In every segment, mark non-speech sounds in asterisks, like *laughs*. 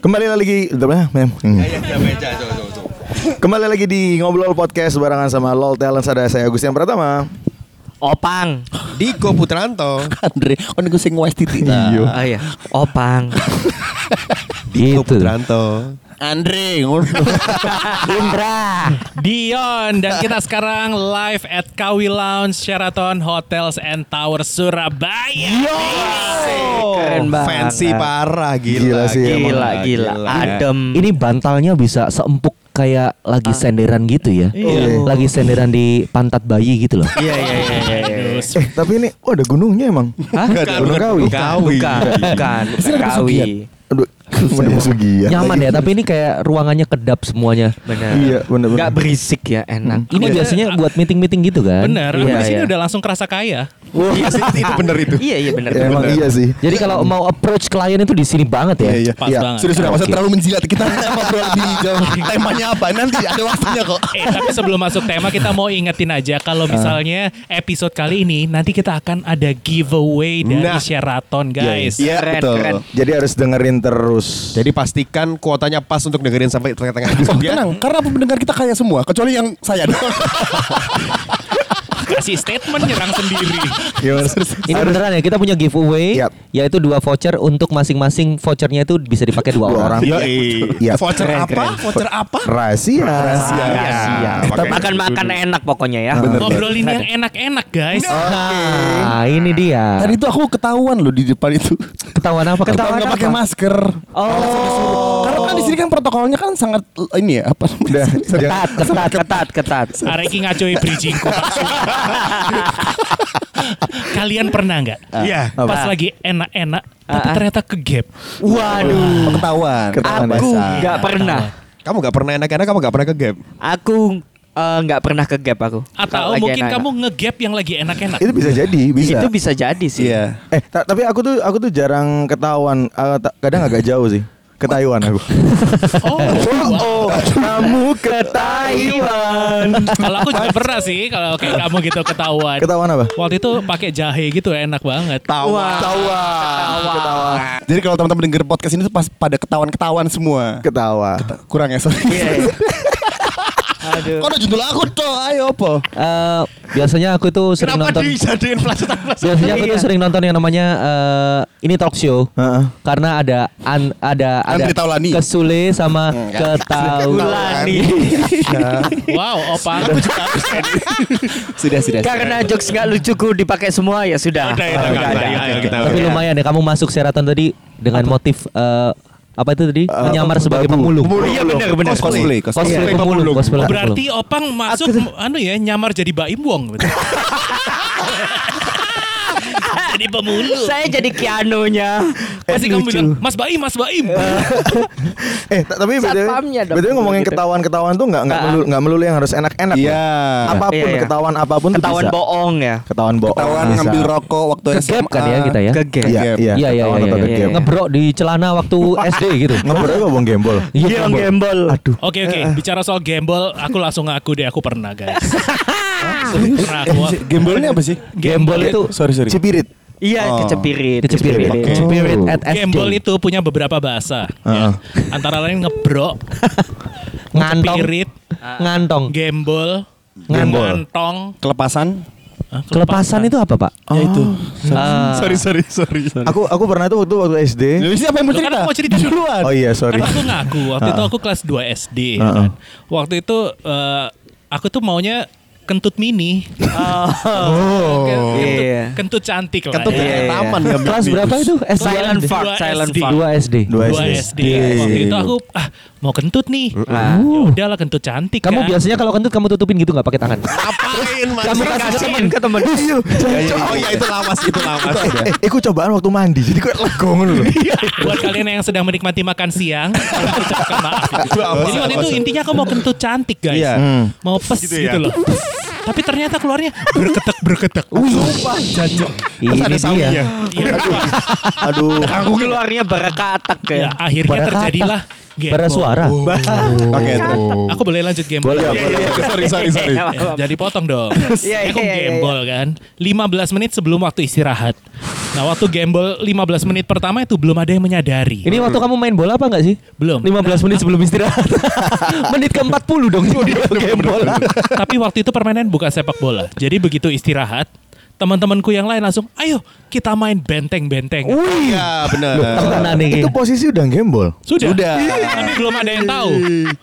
Kembali lagi, udah mem. Hmm. Kembali lagi di ngobrol podcast barengan sama LOL Talent ada saya Agustian Pratama. Opang. Diko Putranto. *laughs* Andre, kan gue sing wes titik. Iya. Oh iya, Opang. *laughs* Diko Gitu. Putranto. Andre, ngono. *laughs* Indra. Dion dan kita sekarang live at Kawi Lounge Sheraton Hotels and Tower Surabaya. Keren banget. Fancy parah gila. Gila sih, Gila, emang. gila. Adem. Ini bantalnya bisa seempuk kayak lagi senderan gitu ya. Iya. Lagi senderan di pantat bayi gitu loh. Iya, iya, iya, iya. iya. Eh tapi ini, oh ada gunungnya emang. Hah? Gunung Kawi. Bukan, bukan, bukan. Kawi. Aduh, udah pesugihan. Nyaman ya, tapi ini kayak ruangannya kedap semuanya. Benar. Iya, bener-bener. Nggak berisik ya, enak. Ini biasanya buat meeting-meeting gitu kan? Bener, Iya, di sini iya. udah langsung kerasa kaya. Iya sih itu bener itu. Iya, iya benar. Ya, emang iya sih. Jadi kalau mau approach klien itu di sini banget ya. Iya iya. Pas Iya. banget. Sudah sudah masa Oke. terlalu menjilat kita ngobrol lebih jauh. Temanya apa? Nanti ada waktunya kok. Eh, tapi sebelum masuk tema kita mau ingetin aja kalau misalnya episode kali ini nanti kita akan ada giveaway dari Nah. Sheraton guys. Iya Keren, betul. keren. Jadi harus dengerin terus. Jadi pastikan kuotanya pas untuk dengerin sampai tengah-tengah ya. Tenang, karena pendengar kita kaya semua, kecuali yang saya doang. *laughs* Kasih statement nyerang sendiri. *laughs* Gimana? Ini beneran ya, kita punya giveaway Yap. yaitu dua voucher untuk masing-masing vouchernya itu bisa dipakai dua, Dua orang. Iya. Voucher Keren, apa? keren. Voucher apa? Rahasia. Rahasia. Iya. Makanya Makan makan enak pokoknya ya. Ngobrolin yang enak-enak guys. Nah, ini dia. Tadi itu aku ketahuan loh di depan itu. Ketahuan apa? Ketahuan nggak pakai masker. Oh. Karena kan di sini kan protokolnya kan sangat eh, ini ya apa Udah, namanya? Ketat, ketat, ketat, ketat. Areki ngacoi bridgingku. *laughs* Kalian pernah nggak? Iya. Pas lagi enak-enak, tapi Ah, ah. ternyata ke gap. Waduh. Ketahuan. Ketahuan Aku nggak pernah. Kamu gak pernah enak-enak, kamu gak pernah ke gap. Aku eh, nggak pernah ke gap aku. Atau lagi mungkin enak-enak. kamu nge-gap yang lagi enak-enak. Itu bisa jadi, bisa. Itu bisa jadi sih. Iya. Eh, ta- tapi aku tuh aku tuh jarang ketahuan, ta- kadang agak jauh sih. Ke Taiwan aku. Oh, Oh, kamu ke Taiwan. kalau aku juga pernah sih kalau kayak kamu gitu ketahuan. Ketahuan apa? Waktu itu pakai jahe gitu enak banget. Wah. Ketawa. Jadi kalau teman-teman denger podcast ini tuh pas pada ketahuan-ketahuan semua. Ketawa. Kurang ya, sorry. Iya. Aduh. Kok ada judul aku tuh, ayo apa? Eh, biasanya aku tuh sering Kenapa nonton. dijadiin pelajaran-pelajaran? Biasanya aku tuh Iya. sering nonton yang namanya eh, ini talk show. Heeh. Karena ada an, ada ada Andri Taulani. Kesule sama Ketaulani. Wow, opang. Sudah, sudah. Karena jokes nggak lucuku dipakai semua ya sudah. Udah, ya, Oh, ada. kita Tapi lumayan ya kamu masuk Sheraton tadi dengan motif eh, apa itu tadi? Menyamar sebagai pemulung. Iya benar benar. Cosplay, Cosplay cosplay. pemulung. Cosplay berarti pemulung. opang masuk anu ya nyamar jadi Baim Wong. *laughs* jadi pemulung. Saya jadi Keanu-nya. Pasti kamu bilang Mas Baim, Mas Baim. *laughs* Eh, ta- tapi dong. btw ngomongin Gitu. ketahuan-ketahuan tuh nggak nggak melulu nggak melulu yang harus enak-enak. Iya. Apa pun Iya, iya. ketahuan apa pun Ketahuan bisa. bohong ya. Ketahuan bohong. Ketahuan bisa. ngambil rokok waktu Ke SMA. kan ya kita ya? Ke gap. Iya, iya. Iya iya iya. Ngebrok di celana waktu SD gitu. Ngebrok apa bong gembol? Iya gembel. Aduh. Oke oke, bicara soal gembol, aku langsung ngaku deh aku pernah guys. *laughs* Pernah aku. Gembolnya apa sih? Gembol itu Sorry, sorry. Cipirit. Iya Oh. kecepirit. kecepirit. Oke. Kecepirit at SD. Gembol itu punya beberapa bahasa. Heeh. ya. Antara lain ngebrok, *laughs* ngantong. cepirit, Ngantong. gembol, Gembol. ngantong. Kelepasan. Hah, Kelepasan itu apa, Pak? Ya itu. Ah. Sorry, sorry, sorry. Aku aku pernah tuh waktu waktu SD. Jadi siapa yang mau Loh, kan cerita? aku mau cerita duluan. *laughs* Oh iya, sorry. Kan aku ngaku waktu itu aku kelas 2 SD ya Heeh. kan. Waktu itu eh, aku tuh maunya kentut mini. Oh. Kentut, Iya. kentut cantik lah. Kentut ya. Iya, iya. taman ya. Kelas berapa itu? SD. Silent fart, Dua silent SD. fart. Dua SD. Dua Dua SD. SD. Waktu itu aku ah mau kentut nih. Ah. Ya udahlah kentut cantik Kamu kan. biasanya kalau kentut kamu tutupin gitu nggak pakai tangan? Ngapain, Mas? Kamu kasihin ke temen. Oh iya, itu lawas, itu lawas. Eh, aku cobaan waktu mandi. Jadi kok legong loh. Buat kalian yang sedang menikmati makan siang, ucapkan maaf. Jadi waktu itu intinya aku mau kentut cantik guys. Iya. Mau pes Gitu gitu, ya. loh. Tapi ternyata keluarnya berketek berketek. Sumpah, jancok. Ini ada dia. sawinya. Iya. Aduh. Aku keluarnya barakatak Ya, ya. akhirnya terjadilah Bara suara. Oke, terus. Aku boleh lanjut gembol. Iya, boleh. Sorry, sorry, sorry. Eh, Jadi potong dong. Iya, aku iya, iya, gembol kan. 15 menit sebelum waktu istirahat. Nah waktu gembol 15 menit pertama itu belum ada yang menyadari. Ini waktu kamu main bola apa enggak sih? Belum. 15 menit sebelum istirahat. *laughs* menit ke-40 dong gembol. Tapi waktu itu permainan bukan sepak bola. Jadi begitu istirahat, teman-temanku yang lain langsung, ayo kita main benteng-benteng. Iya, benar. Temenan nih. Itu posisi udah gembol. Sudah. Sudah. Tapi belum ada yang tahu.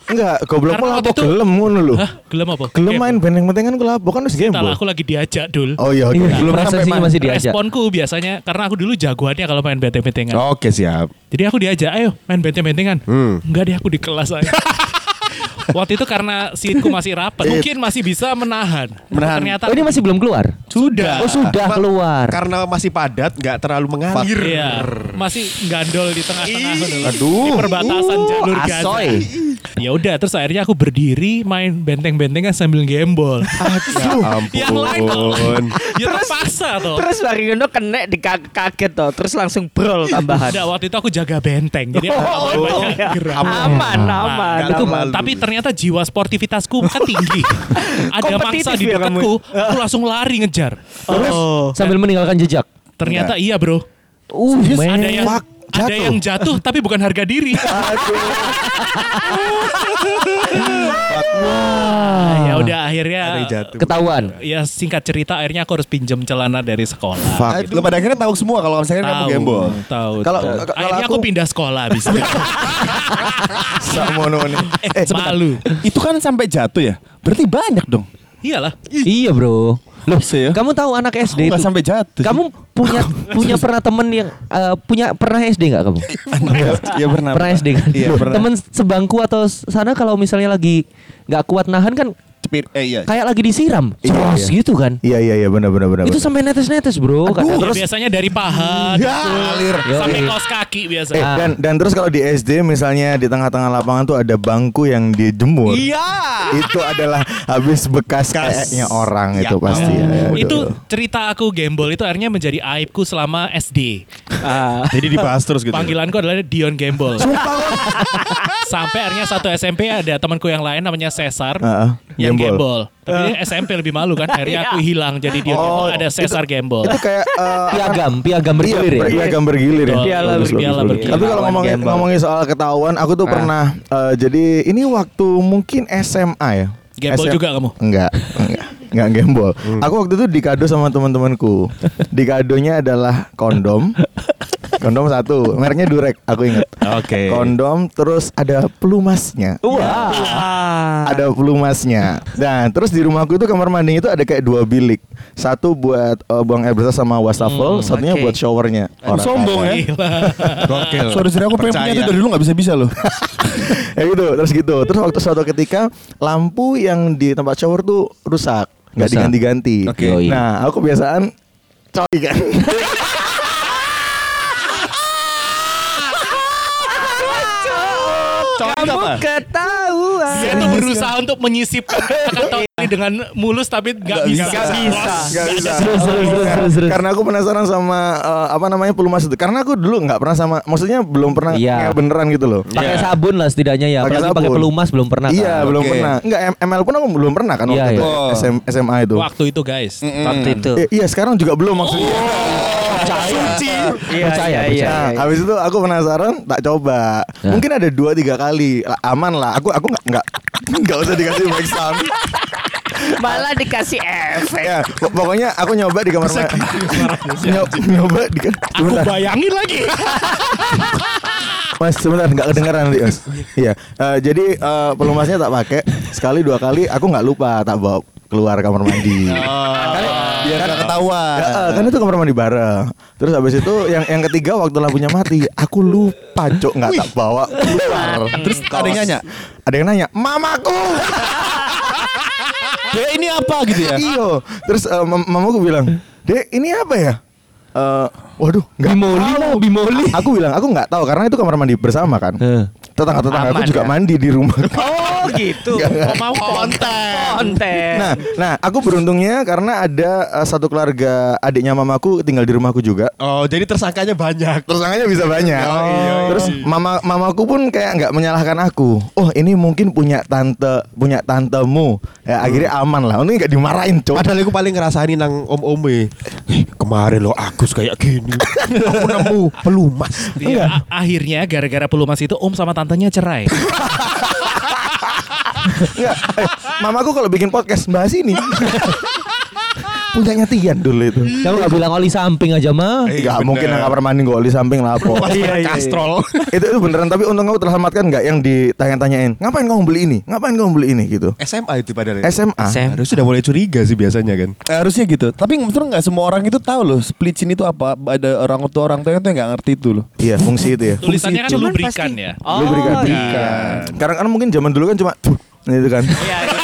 Enggak, goblok lapo itu- gelem ngono lho. Hah? Gelem apa? Gelem main benteng-bentengan ku lapo kan wis gembol. aku lagi diajak dul. Oh iya. Iya, Belum sampai masih diajak. Responku biasanya karena aku dulu jagoannya kalau main benteng-bentengan. Oke, siap. Jadi aku diajak, ayo main benteng-bentengan. Hmm. Enggak deh aku di kelas aja. *laughs* Waktu itu karena seatku masih rapat, mungkin masih bisa menahan. Menahan. Ternyata Oh, ini masih belum keluar. Sudah. Oh, sudah Ma- keluar. Karena masih padat, nggak terlalu mengalir. Iya, masih gandol di tengah-tengah. Aduh. Di perbatasan Uh, jalur Gaza. Ya udah, terus akhirnya aku berdiri main benteng-bentengan sambil gembol. Ya ampun. Yang lain kok. ya terpaksa tuh. Terus bari ngono kena di kaget toh, terus langsung brol tambahan. Enggak, waktu itu aku jaga benteng. Jadi aku nggak boleh banyak gerak. Aman, aman. Itu, Nggak tapi ternyata jiwa sportivitasku kan tinggi. *laughs* Ada mangsa di ya dekatku, aku langsung lari ngejar. Oh. Sambil meninggalkan jejak. Ternyata iya bro. Uh. Ada yang Fuck, ada jatuh. yang jatuh tapi bukan harga diri. *laughs* Wah, ya udah akhirnya Ketahuan. ya singkat cerita akhirnya aku harus pinjam celana dari sekolah. Fuck. Lu pada akhirnya tahu semua kalau misalnya kamu Tahu, gembol. tahu. Kalau- akhirnya aku, aku- pindah sekolah habis itu. *laughs* Sakmono nih. eh, malu. Itu kan sampai jatuh ya? Berarti banyak dong. Iyalah. Iya, Bro. Loh, ya? kamu tahu anak SD itu? sampai jatuh. Kamu punya punya pernah temen yang eh, punya pernah SD nggak kamu? Iya pernah. Pernah SD kan? Iya pernah. Temen sebangku atau sana kalau misalnya lagi nggak kuat nahan kan Cepit. Eh iya. kayak lagi disiram, Iya, Cos iya. gitu kan? Iya iya iya benar benar benar. Itu sampai netes-netes bro. kan? Ya, biasanya dari paha, *laughs* dengkul, Yo, sampai iya. kaos kaki biasa. Eh, dan dan terus kalau di SD misalnya di tengah-tengah lapangan tuh ada bangku yang dijemur. Iya. Itu adalah habis bekas kayaknya orang itu pasti ya. ya, itu aduh. cerita aku gembol itu akhirnya menjadi aibku selama SD. Ah. Jadi dibahas terus gitu. Panggilanku adalah Dion Gembol. Sampai akhirnya satu SMP ada temanku yang lain namanya Cesar Heeh, yang Gembol. Tapi dia SMP lebih malu kan. Akhirnya aku hilang jadi Dion Oh, ada Cesar Gembol. Itu kayak eh, *laughs* Piagam, piagam Iya, bergilir ya. piagam bergilir ya. Piala Bagus, bergilir. bagus, bagus. bergilir. Tapi kalau ngomongin ngomongin soal ketahuan, aku tuh pernah eh, jadi ini waktu mungkin SMA ya. Gembol SM juga kamu? Enggak, enggak. Enggak gembol. Aku waktu itu dikado sama teman-temanku. Dikadonya adalah kondom. Kondom satu, mereknya Durek, aku ingat. Oke. Kondom terus ada pelumasnya. Wah. Ada pelumasnya. Dan terus di rumahku itu kamar mandinya itu ada kayak dua bilik. Satu buat eh, buang air besar sama wastafel, satunya oke. buat showernya. Orang sombong kaya. ya. Gila. *laughs* Gokil. Sorry, sorry aku pengen punya itu dari dulu nggak bisa bisa loh. *laughs* ya gitu, terus gitu. Terus waktu suatu ketika lampu yang di tempat shower tuh rusak, nggak diganti-ganti. Oke. Yoi. Nah, aku kebiasaan coy kan. *laughs* Kamu ketahuan. Dia tuh berusaha untuk menyisipkan kata-kata ini dengan mulus tapi nggak bisa. Nggak bisa. Nggak bisa. Terus, terus, terus, terus, terus. Karena aku penasaran sama eh, apa namanya pelumas itu. Karena aku dulu nggak pernah sama, maksudnya belum pernah Iya. kayak beneran gitu loh. Pakai sabun lah setidaknya ya. Pakai pakai pelumas belum pernah. Iya, kan? belum Oke. pernah. Enggak ML pun aku belum pernah kan Iya, waktu itu. iya. Oh. SM, SMA itu. Waktu itu guys. Waktu itu. Iya, sekarang juga belum maksudnya. Suci. Iya, Percaya, iya, iya. Nah, habis itu aku penasaran, tak coba. Ya. Mungkin ada dua tiga kali, aman lah. Aku aku nggak nggak nggak usah dikasih back sound. Malah dikasih efek. ya, pok- pokoknya aku nyoba di kamar mandi. Nyo- nyoba di Aku bayangin lagi. mas sebentar nggak kedengeran nanti mas. Iya, eh, jadi eh, pelumasnya tak pakai sekali dua kali. Aku nggak lupa tak bawa keluar kamar mandi. *laughs* Biar nggak ketahuan. Ya, kan itu kamar mandi bareng. Terus habis itu yang yang ketiga waktu lampunya mati, aku lupa cok nggak tak bawa keluar. Terus ada yang nanya, Ada yang nanya, mamaku. *laughs* Dek ini apa gitu ya? Iyo. Terus eh, mam- mamaku bilang, dek ini apa ya? Eh, waduh, nggak Bimoli tahu." bimoli. Aku bilang aku nggak tahu karena itu kamar mandi bersama kan. Eh. tetangga-tetangga aku juga ya? mandi di rumah. *laughs* Oh gitu. Oh, mau konten. Konten. Nah, nah, aku beruntungnya karena ada eh, satu keluarga adiknya mamaku tinggal di rumahku juga. Oh, jadi tersangkanya banyak. Tersangkanya bisa banyak. Oh, iya, iya. Terus mama mamaku pun kayak nggak menyalahkan aku. Oh ini mungkin punya tante punya tantemu. Ya akhirnya aman lah. Ini nggak dimarahin cok. Padahal aku paling ngerasain nang om ome. Eh, kemarin lo Agus kayak gini. *laughs* aku nemu pelumas. Iya, akhirnya gara-gara pelumas itu Om sama tantenya cerai. Nggak, eh, mamaku kalau bikin podcast bahas ini. *laughs* Punyanya Tian dulu itu. Kamu gak bilang oli samping aja mah. Eh, Gak bener. mungkin nang kamar mandi gak di samping lapo. *laughs* Iya, iya, Kastrol. *laughs* itu itu beneran tapi untung kamu terselamatkan nggak yang ditanya-tanyain ngapain kamu beli ini ngapain kamu beli ini gitu SMA itu padahal. SMA SM. Harus sudah mulai curiga sih biasanya kan. Harusnya gitu. Tapi betul nggak semua orang itu tahu loh split scene itu apa. Ada orang tua orang tua itu nggak ngerti itu loh. iya fungsi itu ya Tulisannya kan Cuman lubrikan pasti- ya. Oh, Lu berikan iya. Karena kan mungkin zaman dulu kan cuma tuh itu kan Iya, iya.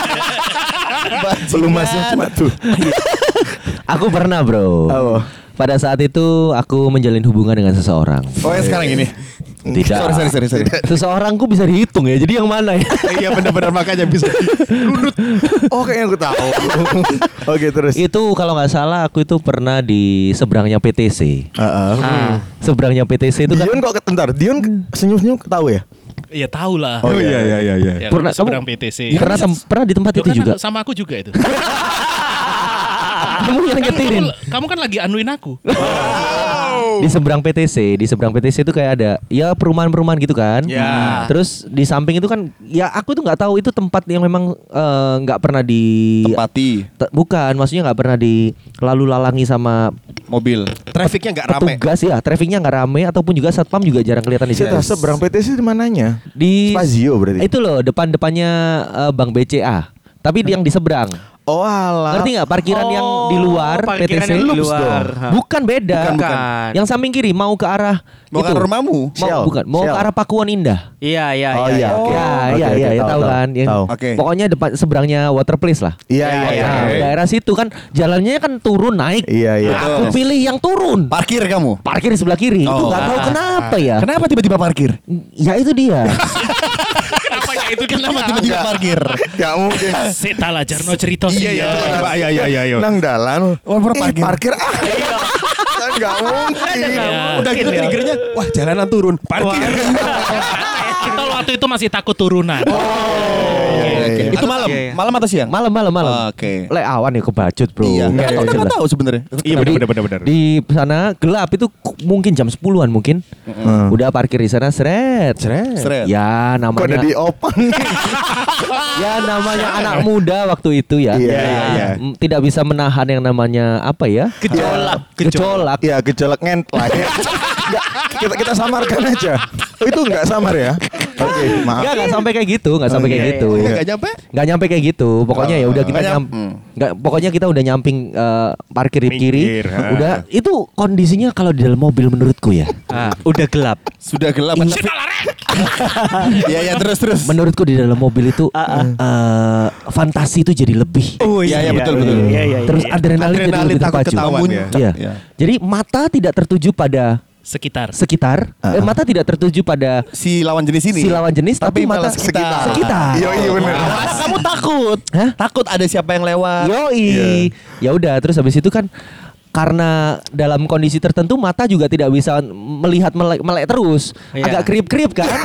*laughs* pelumasnya cuma tuh Aku pernah bro. Apa? Pada saat itu aku menjalin hubungan dengan seseorang. Oh yang sekarang ini. Tidak. Sorry sorry sorry sorry. Seseorangku bisa dihitung ya. Jadi yang mana ya? *laughs* Iya benar-benar makanya bisa. oh kayaknya aku tahu *laughs* oke terus itu kalau nggak salah aku itu pernah di seberangnya PTC. Heeh. Ah. Seberangnya PTC itu kan Dion kok ketentar Dion senyum-senyum ketahu ya Iya tahu lah. Oh iya iya iya iya. Ya, Pernah- seberang kamu- PTC. pernah pernah di tempat Loh, itu kan juga. Sama aku juga itu. *laughs* Kamu yang Kan ngetirin. kamu, kamu kan lagi anuin aku. Di seberang PTC, di seberang PTC itu kayak ada ya perumahan-perumahan gitu kan. Ya. Terus di samping itu kan ya aku tuh nggak tahu itu tempat yang memang eh, nggak pernah di Tempati Te- bukan, maksudnya nggak pernah di lalu lalangi sama mobil. Trafficnya nggak rame. petugas ya, trafficnya nggak rame ataupun juga satpam juga jarang kelihatan di situ. Seberang PTC di mananya Di Spazio berarti Itu loh depan-depannya eh, Bank BCA. Tapi di- yang di seberang. Oh alah Ngerti nggak parkiran yang di Oh, luar parkiran PTC? yang di luar. Bukan beda. Bukan, bukan. Yang samping kiri mau ke arah Mau ke itu. arah rumahmu? Mau Shell. bukan, mau Shell. ke arah Pakuan Indah. Iya, iya, Oh, iya. iya. Ya, Oke. ya, Oke, ya, oke, ya, tahu, kan? Yang Tahu. Oke. Pokoknya depan seberangnya Water Place lah. iya iya Iya, iya Nah, daerah situ kan jalannya kan turun naik. iya iya Aku pilih yang turun. Parkir kamu. Parkir di sebelah kiri. Itu Oh. nggak tahu kenapa ya. Kenapa tiba-tiba parkir? Ya itu dia. *laughs* Kenapa ya itu Kenapa tiba-tiba parkir? Gak mungkin Seta lah Jarno cerita. Iya iya iya iya iya. iya. Nang dalan Oh, eh, parkir. parkir ah Gak mungkin Ya. Udah gitu triggernya, wah jalanan turun, parkir. *laughs* Kita waktu itu masih takut turunan. Iya, iya. Itu malam, Iya, iya. malam atau siang? Malam malam malam. Oke. Le awan ya kebacut, Bro. Iya. Nggak Kan tahu kita nggak jelas. tahu sebenarnya. Iya benar benar benar. Di sana gelap itu mungkin jam 10-an mungkin. Udah parkir di sana seret. Seret. Ya Kok ada namanya di opang *laughs* ya namanya anak muda waktu itu ya. Iya, Ya, iya, iya. mm, Tidak bisa menahan yang namanya apa ya? Gejolak. Gejolak. Iya gejolak ngentlak *laughs* Nggak, kita kita samarkan aja oh, itu nggak samar ya oke maaf Enggak, enggak sampai kayak gitu, enggak sampai Oh, kayak iya, gitu. Iya, nggak nyampe? Nggak nyampe kayak gitu. Pokoknya ya udah kita nyam, nyam- nggak pokoknya kita udah nyamping eh, parkir di kiri. Udah itu kondisinya kalau di dalam mobil menurutku ya. Ah, udah gelap. Sudah gelap. Iya *laughs* ya terus terus. Menurutku di dalam mobil itu eh, fantasi itu jadi lebih. Oh Iya, iya, betul, betul. Iya, iya, iya. Terus adrenalin, jadi lebih takut terpacu. ketahuan ya. Iya. Iya. Jadi mata tidak tertuju pada Sekitar. sekitar, eh, mata tidak tertuju pada Si lawan jenis ini. si lawan jenis, tapi, Tapi mata sekitar. sekitar. iya iya bener Kamu takut? Hah? Takut ada siapa yang lewat? Yoi. Ya udah, terus habis itu kan karena dalam kondisi tertentu mata juga tidak bisa melihat melek, melek terus, Iya. agak kerip-kerip kan. *laughs*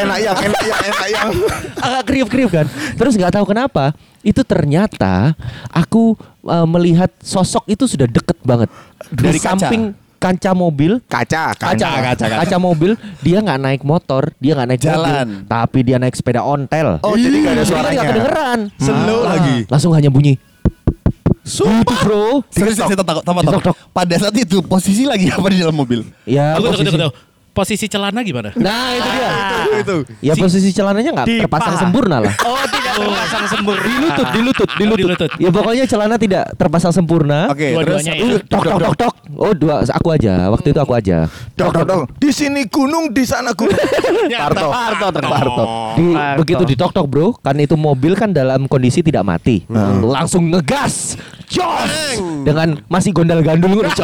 enak yang enak yang enak yang agak kriuk-kriuk kan. Terus nggak tahu kenapa itu ternyata aku eh, melihat sosok itu sudah deket banget Dari di kaca? samping kaca mobil. kaca Kaca, kaca, kaca. kaca mobil dia nggak naik motor dia nggak naik mobil Jalan. tapi dia naik sepeda ontel oh jadi nggak ada Jadi suaranya nggak kedengeran Slow Ah, lagi. langsung hanya bunyi Gitu bro Serius saya takut Ditok-tok. Pada saat itu posisi lagi apa di dalam mobil? ya tunggu, posisi- tunggu. Posisi celana gimana? nah itu dia. Itu. ya posisi celananya nggak Di terpasang paha. sempurna lah. Oh, tidak terpasang sempurna. di lutut di lutut di Oh, di lutut ya pokoknya celana tidak terpasang sempurna. Oke, terus? Dua-duanya ya. Uh, tok tok tok tok. Oh dua aku aja. Waktu itu aku aja. Dok dok dok di sini gunung di sana gunung. Parto Parto. Parto di, Parto. begitu ditok tok bro kan itu mobil kan dalam kondisi tidak mati. Langsung ngegas. Jos! Dengan masih gondal gandul jos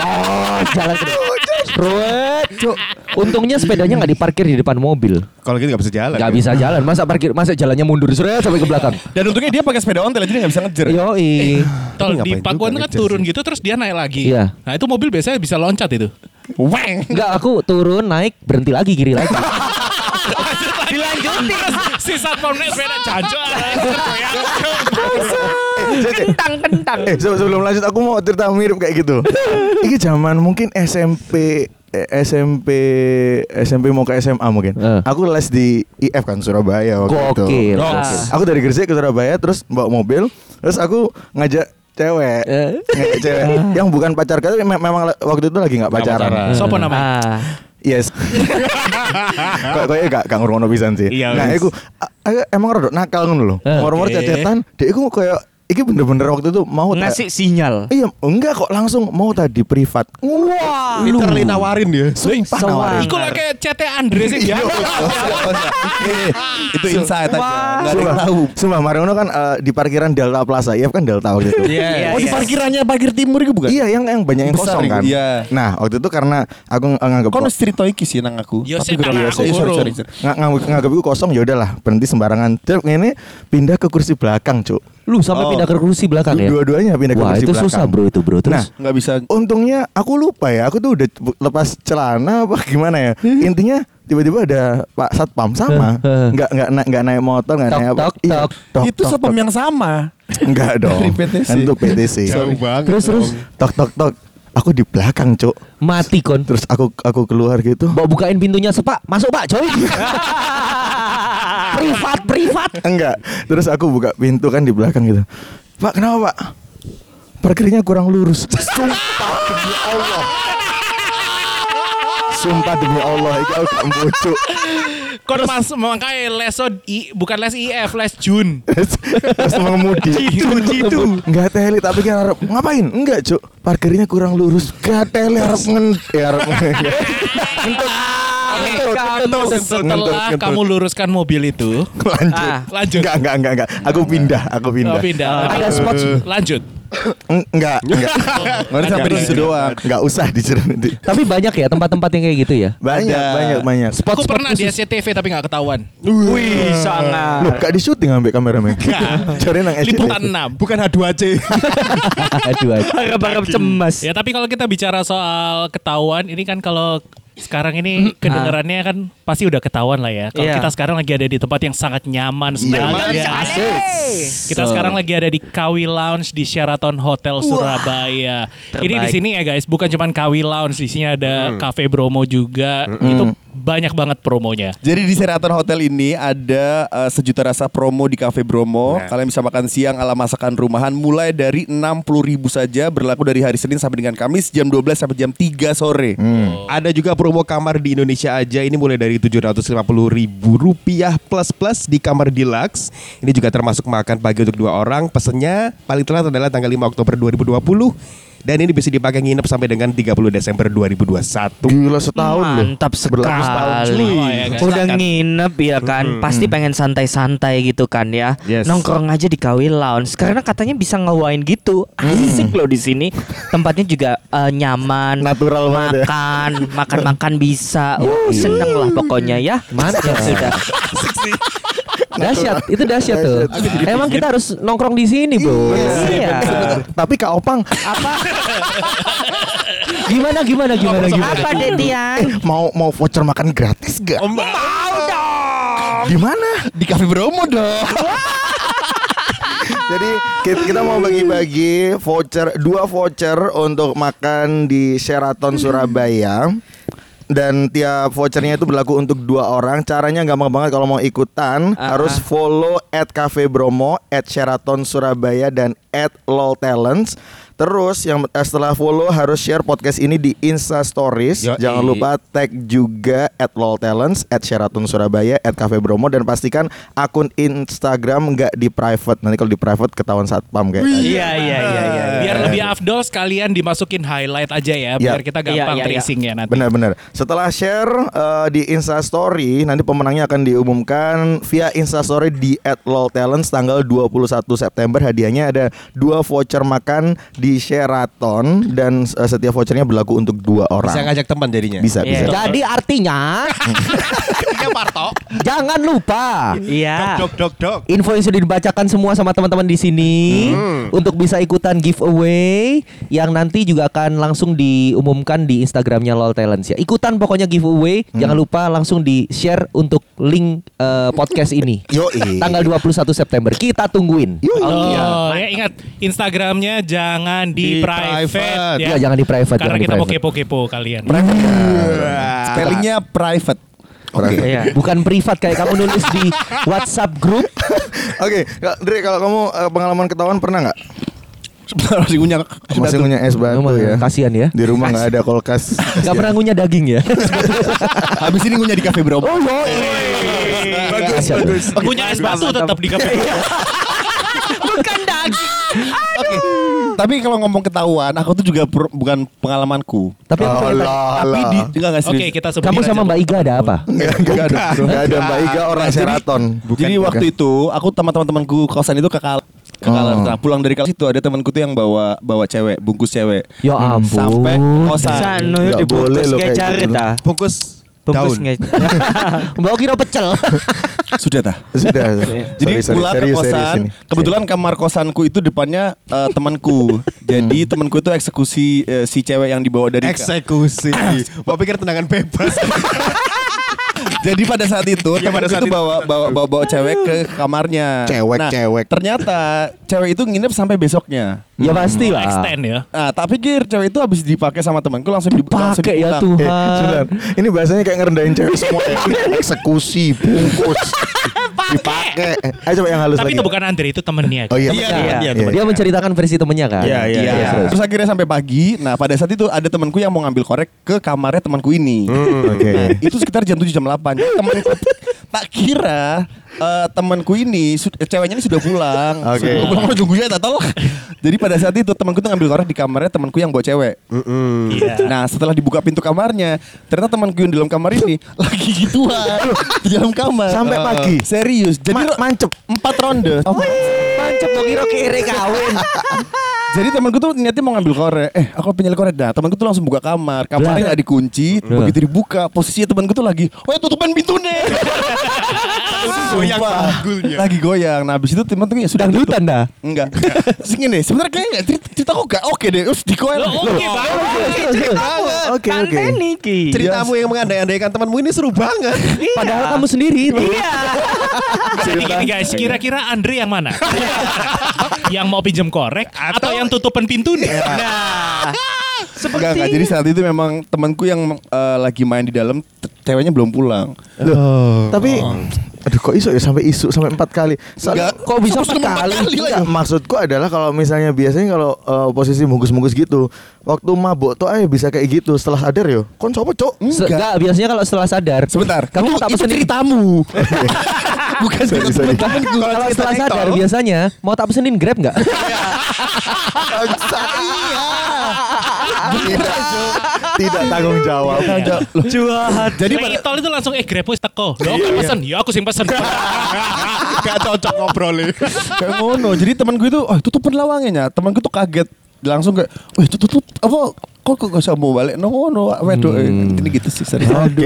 jalan. Ke Ruwet, Cuk. Untungnya sepedanya nggak diparkir di depan mobil. Kalau gitu nggak bisa jalan. Nggak ya? bisa jalan. Masa parkir, masa jalannya mundur sudah sampai ke belakang. Dan untungnya dia pakai sepeda ontel jadi nggak bisa ngejer. Yoi. Tol di Pakuan kan turun sih? gitu terus dia naik lagi. Iya. Nah itu mobil biasanya bisa loncat itu. Weng. Enggak, aku turun, naik, berhenti lagi, kiri lagi. *laughs* Dilanjutin. si satpam naik sepeda jancok. Kentang kentang. Eh se- sebelum lanjut aku mau cerita mirip kayak gitu. Ini zaman mungkin SMP eh, SMP SMP mau ke SMA mungkin. Eh. Aku les di IF kan Surabaya waktu itu. Gokil. Gokil. Aku dari Gresik ke Surabaya terus bawa mobil, terus aku ngajak cewek, Eh. ngajak cewek yang bukan pacar me- memang waktu itu lagi nggak pacaran. pacaran. Sopo namanya? Ah. Yes. *laughs* Kok kayaknya gak gak ngurung pisan sih. Iya, nah, a- emang rada nakal ngono lho. Moro-moro Oke. cecetan, dia iku kayak iki bener-bener waktu itu mau Ngasih sinyal. Iya, enggak kok langsung mau tadi privat. Wah. Literally nawarin dia. Sumpah nawarin. Iku lah kayak CT Andre sih ya. Eh, Itu insight aja. Nggak ada yang Sumpah, tahu. sumpah Mariono kan eh, di parkiran Delta Plaza. IF kan Delta waktu itu. Iya, Oh di iya. parkirannya parkir timur itu bukan? Iya, yang yang banyak yang Besar kosong kan. iya. Nah, waktu itu karena aku ng- nganggap Kau mesti cerita iki sih nang aku. Yo, Tapi sih, kurang iya sih. Sorry, sorry, sorry. ng- nganggap nganggap itu kosong ya udahlah berhenti sembarangan. Terus ini pindah ke kursi belakang, Cuk. Lu sampai Oh. pindah ke kursi belakang ya? Dua-duanya pindah ke Wah, kursi itu belakang. susah bro itu bro. Terus Nah, Nggak bisa. Untungnya aku lupa ya, aku tuh udah lepas celana apa *laughs* gimana ya. Intinya tiba-tiba ada Pak Satpam sama, *laughs* nggak nggak na- nggak naik motor, nggak naik apa. tok, Iya, tok. tok, itu tok. yang sama. Enggak *laughs* dong. Dari PTC. Kan Itu PTC. Jauh banget. terus terus Tok tok tok. Aku di belakang, Cuk. mati kon. Terus aku aku keluar gitu. Bawa bukain pintunya sepak, masuk pak, coy. Privat, privat. Enggak. Terus aku buka pintu kan di belakang gitu. Pak, kenapa, Pak? Parkirnya kurang lurus. Sumpah demi Allah. Sumpah demi Allah, iki aku gak mbucuk. Kon mas makanya leso I, bukan les IF, les Jun. Terus mengemudi Jitu, jitu. Enggak teli tapi kan harap Ngapain? Enggak cuk Parkirnya kurang lurus Enggak teli harap ngen Ya harap Ngentut *laughs* Kamu setelah kamu luruskan mobil itu, Lanjut Ah. lanjut. Enggak enggak enggak enggak Aku pindah Aku Oh, pindah pindah. Tapi- Ada spot Lanjut. Eng- Enggak Enggak Nanti sampai di situ doang. Enggak usah diceritain Tapi banyak ya tempat-tempat yang kayak gitu ya. Banyak Ada. banyak banyak Aku pernah di SCTV tapi nggak ketahuan. Wih, Loh sangat. gak di syuting ambil kameramen *laughs* Cari nang SCTV. Liputan 6. Bukan H2C. Aduh, aduh. Harap-harap cemas. Ya tapi kalau kita bicara soal ketahuan, ini kan kalau sekarang ini *clears throat* kedengarannya kan pasti udah ketahuan lah ya. Kalau Iya. kita sekarang lagi ada di tempat yang sangat nyaman sekali. ya. Kita sekarang lagi ada di Kawi Lounge di Sheraton Hotel Surabaya. Ini di sini ya guys, bukan cuma Kawi Lounge, di sini ada Cafe Bromo juga. Itu banyak banget promonya. Jadi di Sheraton Hotel ini ada eh, sejuta rasa promo di Cafe Bromo. Nah. Kalian bisa makan siang ala masakan rumahan mulai dari 60.000 saja berlaku dari hari Senin sampai dengan Kamis jam 12 sampai jam 3 sore. Ada juga promo kamar di Indonesia aja ini mulai dari 750 ribu rupiah plus plus di kamar deluxe. Ini juga termasuk makan pagi untuk dua orang. Pesennya paling telat adalah tanggal 5 Oktober 2020 dan ini bisa dipakai nginep sampai dengan 30 Desember 2021. Gila setahun loh Mantap sekali. Oh, ya, guys. Udah nginep ya kan, pasti pengen santai-santai gitu kan ya. Yes. Nongkrong aja di Kawi Lounge karena katanya bisa ngewain gitu. Asik loh di sini. Tempatnya juga eh, nyaman. Natural banget ya. makan, makan-makan bisa. Uh, seneng lah pokoknya ya. Mantap. Ya sudah. *laughs* Dahsyat, itu dahsyat tuh. Emang kita harus nongkrong di sini, Bro. Iya. Tapi Kak Opang Apa? Gimana gimana gimana gimana? Apa deh Tian? eh, Mau mau voucher makan gratis gak? Mau dong. Di mana? Di Cafe Bromo dong. *laughs* Jadi kita, kita mau bagi-bagi voucher dua voucher untuk makan di Sheraton Surabaya. Dan tiap vouchernya itu berlaku untuk dua orang. Caranya gampang banget kalau mau ikutan Ah, harus follow at Cafe Bromo, at Sheraton Surabaya dan at Lol Talents. Terus yang setelah follow harus share podcast ini di Insta Stories. Yoi. Jangan lupa tag juga at Lol Talents, at Sheraton Surabaya, at Cafe Bromo dan pastikan akun Instagram nggak di private. Nanti kalau di private ketahuan satpam kayak tadi. Iya iya iya iya. Biar lebih afdol sekalian dimasukin highlight aja ya, Ya. biar kita gampang Iya, iya, iya. tracingnya nanti. Benar-benar. Setelah share eh, di Insta Story, nanti pemenangnya akan diumumkan via Insta Story di @loltalents tanggal 21 September. Hadiahnya ada dua voucher makan di di Sheraton dan eh, setiap vouchernya berlaku untuk dua orang. Bisa ngajak teman jadinya. Bisa, Iya. bisa. Jadi artinya *laughs* jangan lupa Iya. Dok dok dok. info yang sudah dibacakan semua sama teman-teman di sini untuk bisa ikutan giveaway yang nanti juga akan langsung diumumkan di Instagramnya LOL Talents ya. Ikutan pokoknya giveaway, jangan lupa langsung di share untuk link eh, podcast ini. Yoi. Tanggal 21 September kita tungguin. Oh, ya ingat Instagramnya jangan di, Di private, private. ya. Iya, jangan di private, Karena kita mau private. kepo-kepo kalian. Spellingnya private. Oke. Iya. Bukan privat kayak kamu nulis di WhatsApp grup. Oke, Kak Dre kalau kamu eh, pengalaman ketahuan pernah nggak? Sebentar masih punya Masih punya es batu Emang ya. kasihan ya. Di rumah nggak ada kulkas. Gak pernah ngunyah daging ya. Habis ini ngunyah di kafe bro. Oh, bagus, bagus. Punya es batu tetap di kafe. Bukan daging. Oke. Tapi kalau ngomong ketahuan, aku tuh juga per- bukan pengalamanku. Tapi aku tanya, Alah, Tapi di enggak enggak Oke, kita sebutin kamu sama Mbak Iga ada apa? *laughs* Enggak, ada. Enggak ada Mbak Iga orang Jadi- Sheraton. Jadi waktu itu aku sama teman-temanku kosan itu ke Kal ke Kalar. Oh. Nah, pulang dari kelas itu ada temanku tuh yang bawa bawa cewek, bungkus cewek. Ya ampun. Sampai kosan. Sano Nggak boleh loh kayak gitu. dah. Bungkus Bungkus daun. *laughs* Mbak kira pecel. *laughs* Sudah tah. Sudah. Jadi Sorry, sorry. pulang ke kosan, kebetulan kamar kosanku itu depannya eh, temanku. *laughs* Jadi temanku itu eksekusi eh, si cewek yang dibawa dari Eksekusi. *clears throat* Mau pikir tendangan bebas. Jadi pada saat itu Ya, pada saat itu itu. bawa bawa bawa, bawa cewek ke kamarnya. Cewek, nah, cewek. Ternyata cewek itu nginep sampai besoknya. ya pasti Oh, lah. extend ya. Nah, tak pikir cewek itu habis dipakai sama temanku langsung dibuka langsung Pakai ya. Eh, Tuhan. sebentar. Ini bahasanya kayak ngerendahin cewek semua. ya. *laughs* Eksekusi, bungkus, dipakai. Ayo coba yang halus Tapi lagi. itu bukan Andre, itu temennya. Oh iya. Iya, iya, iya, iya. Dia menceritakan versi temennya kan. Iya, iya, Iya. iya. Terus akhirnya sampai pagi. Nah, pada saat itu ada temanku yang mau ngambil korek ke kamarnya temanku ini. Hmm, Oke. Nah, itu sekitar jam 7 jam 8. Temanku tak kira eh, temanku ini eh, ceweknya ini sudah pulang. Oke. Sudah pulang nunggunya tak tahu. Jadi pada saat itu temanku tuh ngambil korek di kamarnya temanku yang bawa cewek. Iya. Nah, setelah dibuka pintu kamarnya, ternyata temanku yang di dalam kamar ini *laughs* lagi gituan di dalam kamar. Sampai pagi? Serius. Jadi Ma- mancep. empat ronde. Mancep mau kira kiri kawin. *laughs* Jadi temanku tuh niatnya mau ngambil korek. Eh, aku pengen korek dah. Temanku tuh langsung buka kamar. Kamarnya nggak dikunci. Begitu dibuka, posisinya temanku tuh lagi, "Oh, ya tutupan pintunya." Goyang Sumpah. panggulnya. Lagi goyang. Nah, habis itu teman tuh ya sudah Dangdutan dah. Enggak. *laughs* Terus gini, sebenarnya kayaknya cerita, cerita aku gak oke deh. Terus. Loh, Oke banget. Oke, oke. Niki. Ceritamu yang mengandai-andaikan temanmu ini seru banget. Padahal kamu sendiri itu. Iya. Jadi guys, kira-kira Andre yang mana? *laughs* yang mau pinjam korek atau, yang tutupan pintu nih? Nah, *laughs* Enggak, enggak. Jadi saat itu memang temanku yang eh, lagi main di dalam, ceweknya belum pulang. Loh, tapi aduh kok isu ya sampai isu sampai empat kali. Soalnya- Enggak. Kok bisa empat kali? kali. Enggak, maksudku adalah kalau misalnya biasanya kalau eh, posisi bungkus-bungkus gitu, waktu mabuk tuh ayo bisa kayak gitu. Setelah sadar yo, kon coba cok. Se- Enggak, biasanya kalau setelah sadar. Sebentar. Kamu itu, tak itu pesenin ceritamu. *laughs* *laughs* Bukan Sorry, sorry. temen-temenku. Kalau setelah sadar biasanya mau tak pesenin Grab nggak? tidak, tidak tanggung jawab. Cuat. Jadi Jadi pada tol itu langsung eh Grab wis teko. Lo kan pesen, ya aku sing pesen. *laughs* Gak cocok ngobrolnya. kayak ngono. Jadi temanku itu, oh tutupan lawangnya. Temanku tuh kaget. Langsung kayak, wah tutup tutup apa? Kok kok gak usah mau balik? No ngono, wedok. eh. Ini gitu sih serius. Aduh,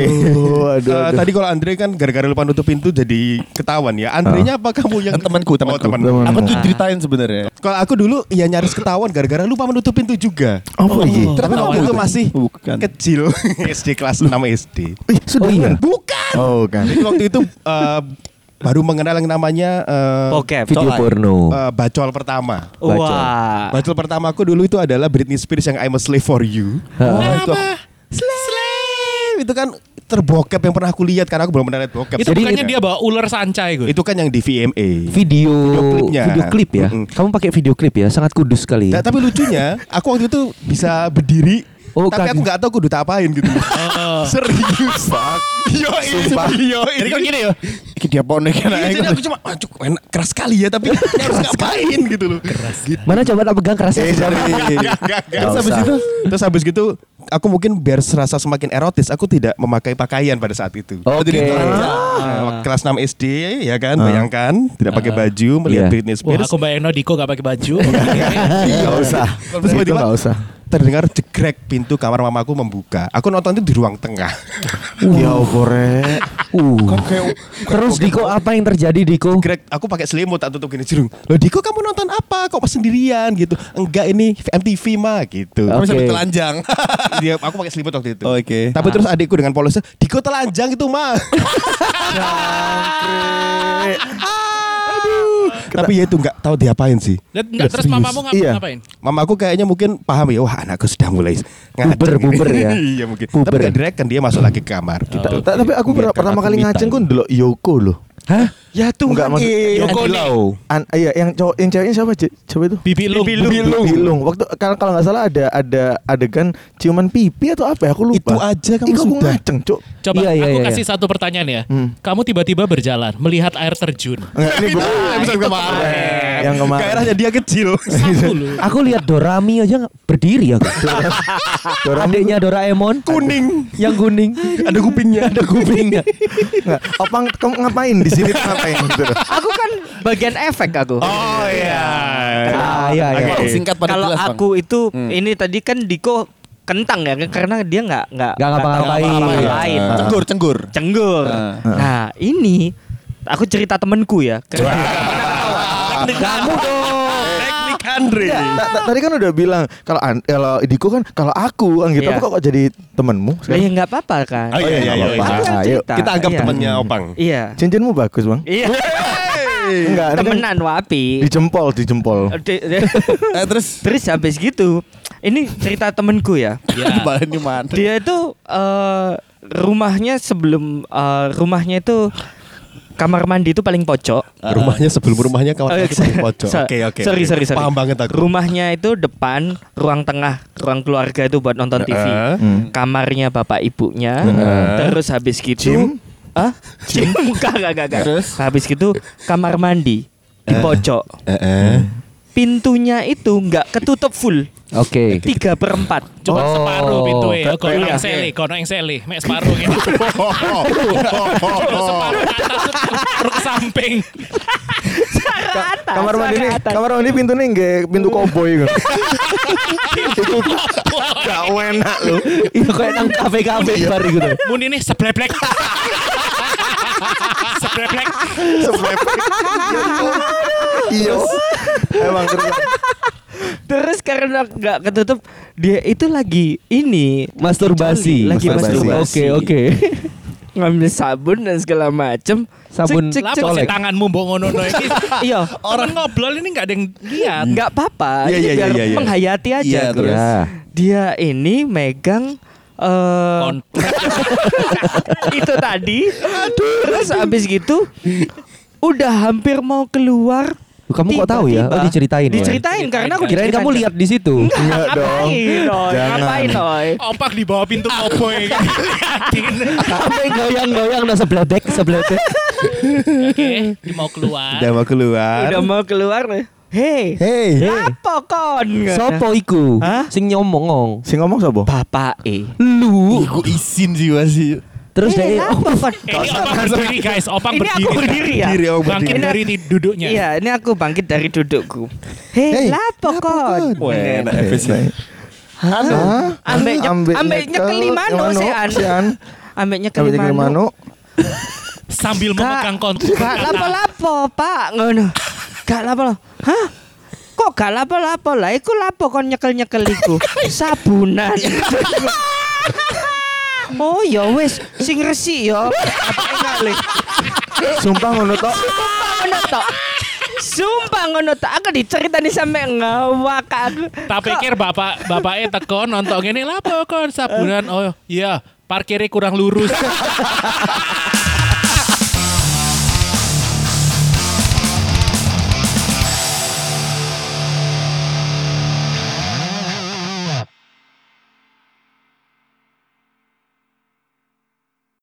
aduh, Eh, aduh. tadi kalau Andre kan gara-gara lupa nutup pintu jadi ketahuan ya. Andrenya apa kamu yang temanku, temanku. Oh, teman. Teman. Aku tuh ceritain sebenarnya. Kalau aku dulu ya nyaris ketahuan gara-gara lupa menutup pintu juga. Apa iki? Tapi Kenapa waktu itu itu? masih Bukan. kecil *laughs* SD kelas 6 SD. Ih, sudah Oh iya. kan? Bukan. Oh kan. Waktu itu eh, baru mengenal yang namanya eh, Bokep. Video porno. eh, bacol pertama. Wah. Bacol pertama aku dulu itu adalah Britney Spears yang I'm a Slave for You. Oh, itu Slave itu kan terbokep yang pernah aku lihat karena aku belum pernah lihat bokep. itu Jadi- bukannya dia bawa ular sancai gue. itu kan yang di VMA. Video Video klipnya. video klip ya. Mm-mm. Kamu pakai video klip ya, sangat kudus sekali. Nah, tapi lucunya, aku waktu itu bisa berdiri Oh, Tapi kaget. aku nggak tahu kudu tak apain gitu. *laughs* *laughs* Oh. Serius. Yo, Sumpah. Yo, Jadi kok gini ya? Dia ponek kan. Iya, jadi aku cuma aduh enak keras sekali ya tapi *laughs* harus ngapain gitu loh. Keras gitu. Mana coba tak pegang kerasnya. Eh, jangan. Terus habis itu terus habis gitu aku mungkin biar serasa semakin erotis aku tidak memakai pakaian pada saat itu. Oke. Nah, kelas 6 SD ya kan bayangkan tidak pakai baju Iya. melihat Britney Wah, Spears. aku bayangin Diko gak pakai baju. Gak usah. Terus tiba-tiba gak usah. Terdengar jegrek pintu kamar mamaku membuka. Aku nonton itu di ruang tengah. Ya opore. Uh. Kan kayak Terus Diko apa yang terjadi Diko? Greg, aku pakai selimut tak tutup gini jerung. Loh Diko kamu nonton apa? Kok pas sendirian gitu? Enggak ini MTV mah gitu. Kamu sampai telanjang. *laughs* Dia aku pakai selimut waktu itu. Oke. Tapi terus adikku dengan polosnya, Diko telanjang itu mah. *laughs* *laughs* Tapi ya itu nggak tahu diapain sih. Dan enggak terus Serius. mamamu ngapa Iya. ngapain? Mamaku kayaknya mungkin paham ya, wah anakku sudah mulai. Buber, buber ya. *laughs* iya mungkin. Buber. Tapi gak direct kan dia masuk lagi ke kamar gitu. Ta- ta- Tapi aku pertama kali ngaceng kan dulu Yoko loh. Hah? Ya tuh Enggak, maksud- Yoko Low. An, iya, yang cowok, yang ceweknya siapa? Coba itu. Bibi lu. Bilung. Waktu kalau kalau nggak salah ada ada adegan ciuman pipi atau apa ya? Aku lupa. Itu aja kamu Ih, sudah. ngaceng, Cuk. Coba Iya, iya, aku iya, kasih satu pertanyaan ya. Hmm. Kamu tiba-tiba berjalan melihat air terjun. Enggak, ini *laughs* bukan. Episode kemarin. Yang kemarin. Gairahnya dia kecil. *laughs* Loh. Aku lihat Dorami aja nggak- berdiri *laughs* aku. Adiknya Doraemon Kuning. yang kuning. Ada kupingnya. Ada kupingnya. Enggak. Opang kamu ngapain di sini ngapain gitu. Aku kan bagian efek aku. Oh iya. Ah, iya, iya. Singkat pada Kalau jelas, Bang. aku itu ini tadi kan Diko kentang ya karena dia nggak nggak Nggak ngapa-ngapain. ngapa-ngapain. Ah. Cenggur, cenggur. Cenggur. Ah. Nah ini aku cerita temenku ya. Karena Kamu dong. Andre. Ta- ta- Tadi kan udah bilang kalau kalau Diko kan kalau aku kan gitu Iya. apa kok jadi temenmu? Lah ya nggak apa-apa kan. Oh iya iya iya. Cerita. Kita anggap Iya. temannya Opang. Iya. Cincinmu bagus, Bang. Iya. Enggak, kan Temenan wapi. di jempol, di jempol. *laughs* Di- Eh terus Terus habis gitu, ini cerita temenku ya. *laughs* Dia itu eh, rumahnya sebelum eh, rumahnya itu kamar mandi itu paling pojok. Rumahnya sebelum rumahnya Eh, itu paling *laughs* pojok. so- Oke oke. Sorry oke. sorry sorry. Paham banget aku. Rumahnya itu depan, ruang tengah, ruang keluarga itu buat nonton TV. Heeh. Hmm. Kamarnya bapak ibunya. Heeh. Terus habis gitu. Gym? Ah? Gym *laughs* enggak enggak enggak. enggak. Terus? Habis gitu kamar mandi di pojok. Heeh. Pintunya itu enggak ketutup full. Oke. Tiga per empat. Cuma Oh. separuh pintu ya. Kono Iya. yang sele, kono yang sele, mek separuh gitu. Cuma separuh ke atas terus ke samping. kamar mandi ini, kamar mandi pintu nih nggak pintu koboi kan. Itu gak enak lu. Iya kayak nang kafe-kafe bar gitu. Mun ini sebleblek. *laughs* sebleblek. *laughs* Iya. Emang terus. Terus karena nggak ketutup, dia itu lagi ini Masturbasi. lagi Masturbasi. Oke oke. Ngambil sabun dan segala macem. Sabun Cek, cek, cek, cek. tanganmu mbok ngono iki. *laughs* Iya. Orang ngobrol ini nggak ada yang lihat. Nggak apa-apa, Iya, ini iya, biar iya, iya. menghayati aja. Iya, gitu. terus. Dia ini megang Kon- *laughs* itu tadi. Terus abis gitu udah hampir mau keluar. Kamu kok tahu ya? tiba-tiba- Oh, diceritain ya? Diceritain karena aku Kirain kamu lihat di situ. *laughs* Enggak dong. Ngapain, Noy? Jangan. Ngapain, Noy? Opak di bawah pintu koboi. *laughs* Sampai goyang-goyang udah sebledek sebledek. Oke, *laughs* dia mau keluar. Udah mau keluar. Udah mau keluar nih. Hei, Hey. apa kon? Sopo iku? Hah? Sing nyomong. Si ngomong sapa? Bapak E. Lu. Iku izin sih masih. Terus Eh, kon? Ini opang berdiri guys, opang Ini berdiri. aku berdiri ya? Berdiri, oh, Bangkit berdiri. dari duduknya. Iya, ini aku bangkit dari dudukku. Hei, Hey, lapo kon? Weh, enak efisien. Anu, ambek Ambek ambek nyekel, nyekel mano mano, sih an. si An. Ambek nyekel Ambek nyekel mano. mano. Sambil memegang kontur. gak lapo-lapo, Pak. Ngono. Gak lapo. Hah? Kok gak lapo-lapo lah? Iku lapo kon nyekel-nyekel iku? *laughs* Sabunan. *laughs* oh ya wis, sing resik ya. Apa? Sumpah ngono tok. Sumpah ngono tok. Sumpah ngono tok. Aku diceritani sampe ngawak aku. Tak pikir bapak bapaknya teko nonton ini lapo kon sabunan. Oh iya, parkirnya kurang lurus. *laughs*